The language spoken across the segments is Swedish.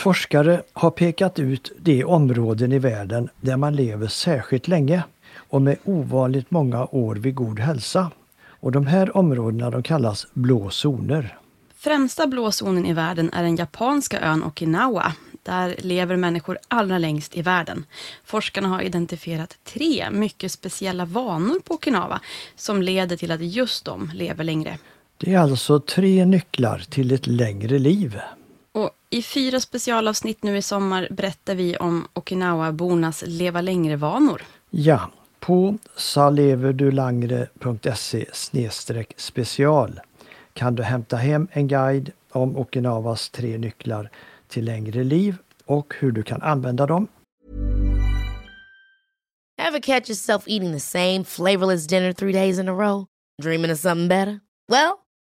Forskare har pekat ut de områden i världen där man lever särskilt länge och med ovanligt många år vid god hälsa. Och de här områdena de kallas blå zoner. Främsta blå zonen i världen är den japanska ön Okinawa. Där lever människor allra längst i världen. Forskarna har identifierat tre mycket speciella vanor på Okinawa som leder till att just de lever längre. Det är alltså tre nycklar till ett längre liv. I fyra specialavsnitt nu i sommar berättar vi om Okinawa-bornas leva längre-vanor. Ja, på saleverdulangre.se special kan du hämta hem en guide om Okinawas tre nycklar till längre liv och hur du kan använda dem. Have catch yourself eating the same flavorless dinner three days in a row? Dreaming of something better? Well,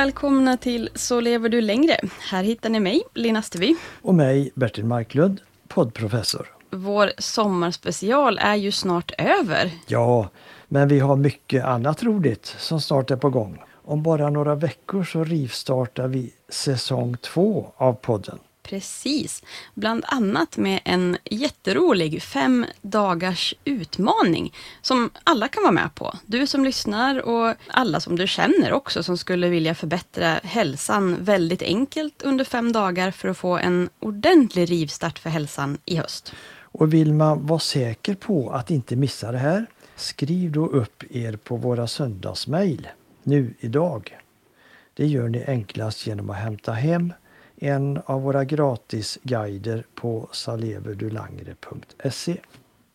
Välkomna till Så lever du längre. Här hittar ni mig, Lina Steby. Och mig, Bertil Marklund, poddprofessor. Vår sommarspecial är ju snart över. Ja, men vi har mycket annat roligt som snart är på gång. Om bara några veckor så rivstartar vi säsong två av podden. Precis. Bland annat med en jätterolig fem dagars utmaning som alla kan vara med på. Du som lyssnar och alla som du känner också som skulle vilja förbättra hälsan väldigt enkelt under fem dagar för att få en ordentlig rivstart för hälsan i höst. Och vill man vara säker på att inte missa det här, skriv då upp er på våra söndagsmejl nu idag. Det gör ni enklast genom att hämta hem en av våra gratisguider på saleverdulangre.se.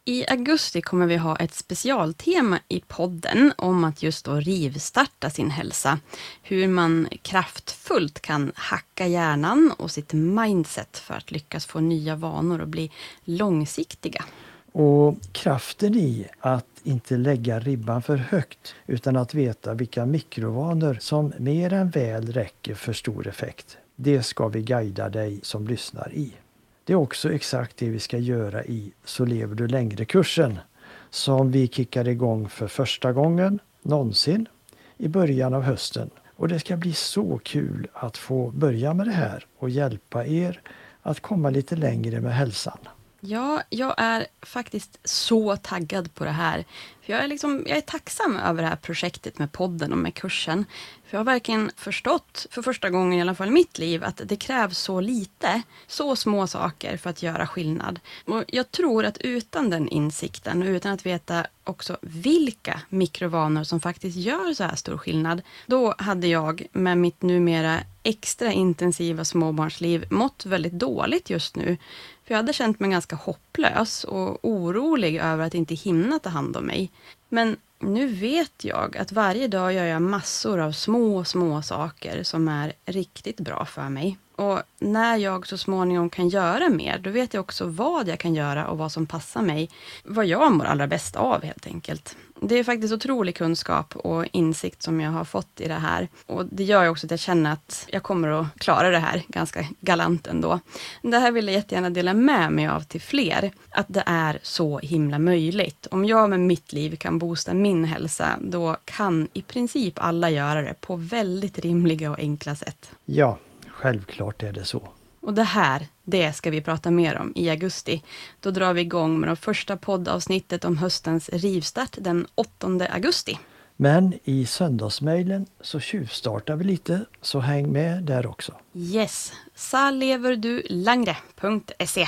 I augusti kommer vi ha ett specialtema i podden om att just då rivstarta sin hälsa. Hur man kraftfullt kan hacka hjärnan och sitt mindset för att lyckas få nya vanor och bli långsiktiga. Och kraften i att inte lägga ribban för högt utan att veta vilka mikrovanor som mer än väl räcker för stor effekt. Det ska vi guida dig som lyssnar i. Det är också exakt det vi ska göra i Så lever du längre-kursen som vi kickar igång för första gången någonsin i början av hösten. Och det ska bli så kul att få börja med det här och hjälpa er att komma lite längre med hälsan. Ja, jag är faktiskt så taggad på det här. För jag, är liksom, jag är tacksam över det här projektet med podden och med kursen. För jag har verkligen förstått, för första gången i alla fall i mitt liv, att det krävs så lite, så små saker för att göra skillnad. Och jag tror att utan den insikten och utan att veta också vilka mikrovanor som faktiskt gör så här stor skillnad, då hade jag med mitt numera extra intensiva småbarnsliv mått väldigt dåligt just nu. För jag hade känt mig ganska hopplös och orolig över att inte hinna ta hand om mig. Men nu vet jag att varje dag gör jag massor av små, små saker som är riktigt bra för mig. Och när jag så småningom kan göra mer, då vet jag också vad jag kan göra och vad som passar mig. Vad jag mår allra bäst av helt enkelt. Det är faktiskt otrolig kunskap och insikt som jag har fått i det här. Och det gör ju också att jag känner att jag kommer att klara det här ganska galant ändå. Det här vill jag jättegärna dela med mig av till fler. Att det är så himla möjligt. Om jag med mitt liv kan boosta min hälsa, då kan i princip alla göra det på väldigt rimliga och enkla sätt. Ja, Självklart är det så. Och det här, det ska vi prata mer om i augusti. Då drar vi igång med det första poddavsnittet om höstens rivstart den 8 augusti. Men i söndagsmejlen så tjuvstartar vi lite, så häng med där också. Yes, saleverdulangre.se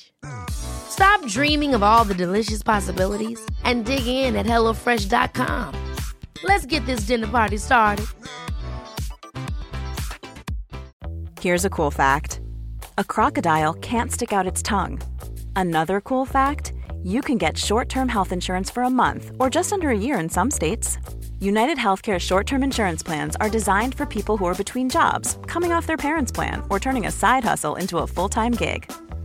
Stop dreaming of all the delicious possibilities and dig in at HelloFresh.com. Let's get this dinner party started. Here's a cool fact a crocodile can't stick out its tongue. Another cool fact you can get short term health insurance for a month or just under a year in some states. United Healthcare short term insurance plans are designed for people who are between jobs, coming off their parents' plan, or turning a side hustle into a full time gig.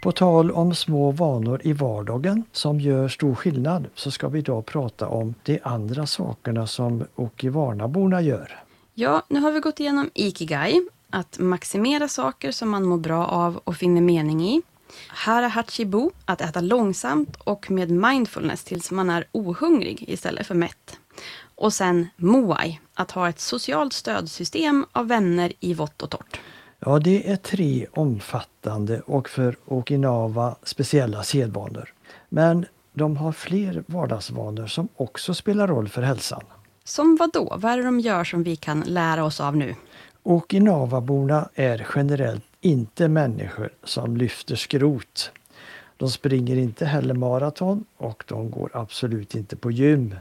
På tal om små vanor i vardagen som gör stor skillnad så ska vi idag prata om de andra sakerna som Okivarnaborna gör. Ja, nu har vi gått igenom Ikigai, att maximera saker som man mår bra av och finner mening i. Harahachibo, att äta långsamt och med mindfulness tills man är ohungrig istället för mätt. Och sen Moai, att ha ett socialt stödsystem av vänner i vått och torrt. Ja, det är tre omfattande och för Okinawa speciella sedvanor. Men de har fler vardagsvanor som också spelar roll för hälsan. Som vad då? Vad är det de gör som vi kan lära oss av nu? Okinawaborna är generellt inte människor som lyfter skrot. De springer inte heller maraton och de går absolut inte på gym.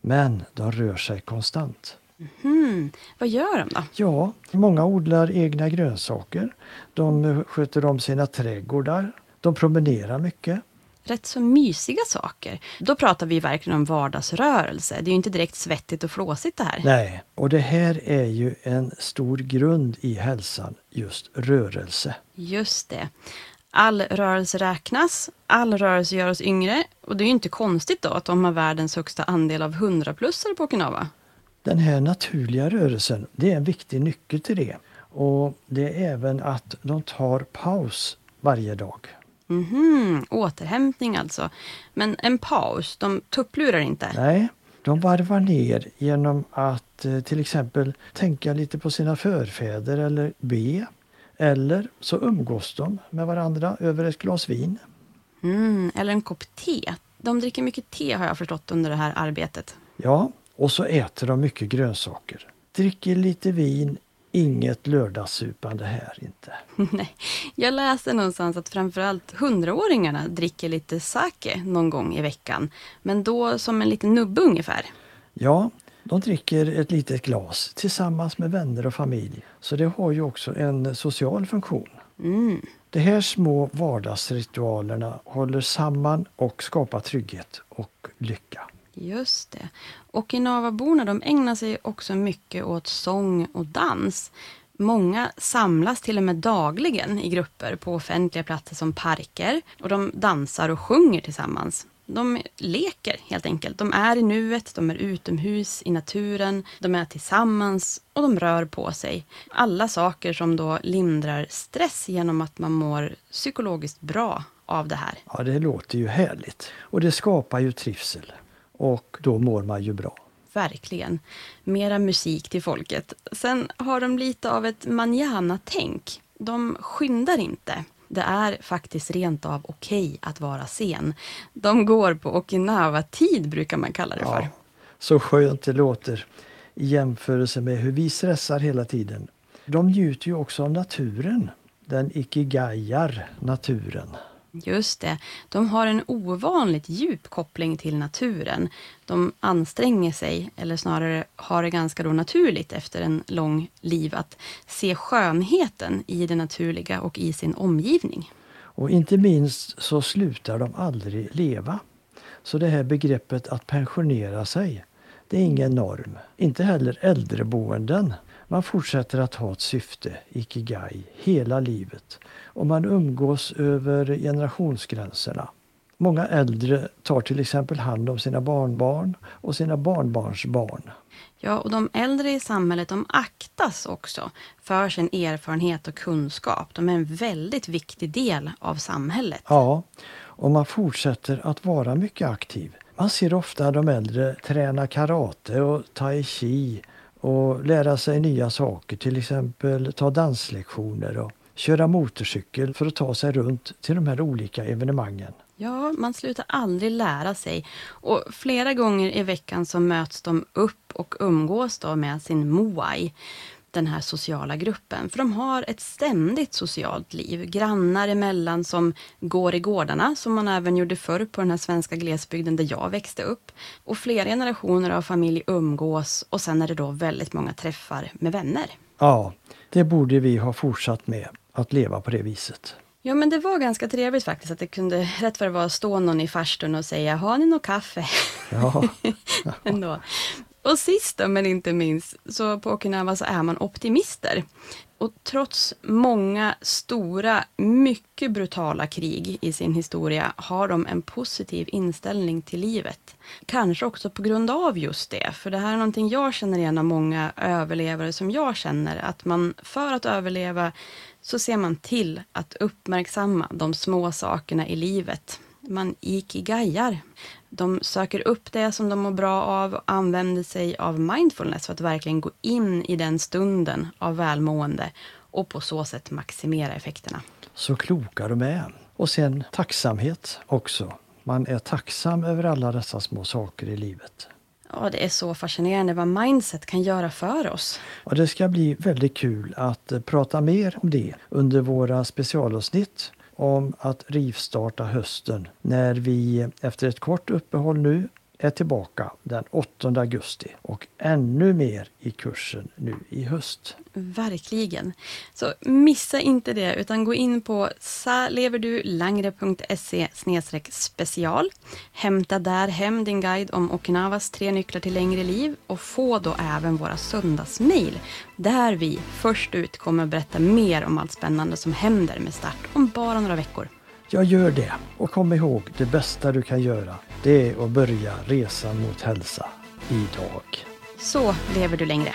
Men de rör sig konstant. Hmm. Vad gör de då? Ja, många odlar egna grönsaker. De sköter om sina trädgårdar. De promenerar mycket. Rätt så mysiga saker. Då pratar vi verkligen om vardagsrörelse. Det är ju inte direkt svettigt och flåsigt det här. Nej, och det här är ju en stor grund i hälsan, just rörelse. Just det. All rörelse räknas, all rörelse gör oss yngre och det är ju inte konstigt då att de har världens högsta andel av 100-plussare på Okinawa. Den här naturliga rörelsen, det är en viktig nyckel till det. Och det är även att de tar paus varje dag. Mhm, återhämtning alltså. Men en paus, de tupplurar inte? Nej, de varvar ner genom att eh, till exempel tänka lite på sina förfäder eller be. Eller så umgås de med varandra över ett glas vin. Mm, eller en kopp te. De dricker mycket te har jag förstått under det här arbetet. Ja, och så äter de mycket grönsaker. Dricker lite vin, inget lördagssupande här inte. Nej, jag läste någonstans att framförallt hundraåringarna dricker lite sake någon gång i veckan. Men då som en liten nubbe ungefär. Ja, de dricker ett litet glas tillsammans med vänner och familj. Så det har ju också en social funktion. Mm. De här små vardagsritualerna håller samman och skapar trygghet och lycka. Just det. Okinawaborna de ägnar sig också mycket åt sång och dans. Många samlas till och med dagligen i grupper på offentliga platser som parker och de dansar och sjunger tillsammans. De leker helt enkelt. De är i nuet, de är utomhus i naturen, de är tillsammans och de rör på sig. Alla saker som då lindrar stress genom att man mår psykologiskt bra av det här. Ja, det låter ju härligt. Och det skapar ju trivsel. Och då mår man ju bra. Verkligen. Mera musik till folket. Sen har de lite av ett manjana-tänk. De skyndar inte. Det är faktiskt rent av okej att vara sen. De går på Okinawa-tid brukar man kalla det för. Ja, så skönt det låter i jämförelse med hur vi stressar hela tiden. De njuter ju också av naturen. Den ikigajar naturen. Just det. De har en ovanligt djup koppling till naturen. De anstränger sig, eller snarare har det ganska då naturligt efter en lång liv, att se skönheten i det naturliga och i sin omgivning. Och inte minst så slutar de aldrig leva. Så det här begreppet att pensionera sig, det är ingen norm. Inte heller äldreboenden. Man fortsätter att ha ett syfte, ikigai, hela livet. Och man umgås över generationsgränserna. Många äldre tar till exempel hand om sina barnbarn och sina barnbarnsbarn. Ja, och de äldre i samhället de aktas också för sin erfarenhet och kunskap. De är en väldigt viktig del av samhället. Ja, och man fortsätter att vara mycket aktiv. Man ser ofta de äldre träna karate och tai chi och lära sig nya saker, till exempel ta danslektioner och köra motorcykel för att ta sig runt till de här olika evenemangen. Ja, man slutar aldrig lära sig. Och flera gånger i veckan så möts de upp och umgås då med sin moai, den här sociala gruppen. För de har ett ständigt socialt liv. Grannar emellan som går i gårdarna, som man även gjorde förr på den här svenska glesbygden där jag växte upp. Och flera generationer av familj umgås och sen är det då väldigt många träffar med vänner. Ja, det borde vi ha fortsatt med, att leva på det viset. Ja, men det var ganska trevligt faktiskt att det kunde rätt vad det var stå någon i farstun och säga, har ni något kaffe? Ja. Ändå. Och sist men inte minst, så på Okinawa så är man optimister. Och trots många stora, mycket brutala krig i sin historia har de en positiv inställning till livet. Kanske också på grund av just det, för det här är någonting jag känner igen av många överlevare som jag känner, att man för att överleva så ser man till att uppmärksamma de små sakerna i livet. Man ikigajar. De söker upp det som de mår bra av och använder sig av mindfulness för att verkligen gå in i den stunden av välmående och på så sätt maximera effekterna. Så kloka de är. Och sen tacksamhet också. Man är tacksam över alla dessa små saker i livet. Ja, det är så fascinerande vad mindset kan göra för oss. Och det ska bli väldigt kul att prata mer om det under våra specialavsnitt om att rivstarta hösten. När vi efter ett kort uppehåll nu är tillbaka den 8 augusti och ännu mer i kursen nu i höst. Verkligen. Så missa inte det utan gå in på saleverdulangre.se special. Hämta där hem din guide om Okinawas tre nycklar till längre liv och få då även våra söndagsmail där vi först ut kommer berätta mer om allt spännande som händer med start om bara några veckor. Jag gör det och kom ihåg det bästa du kan göra det är att börja resan mot hälsa idag. Så lever du längre.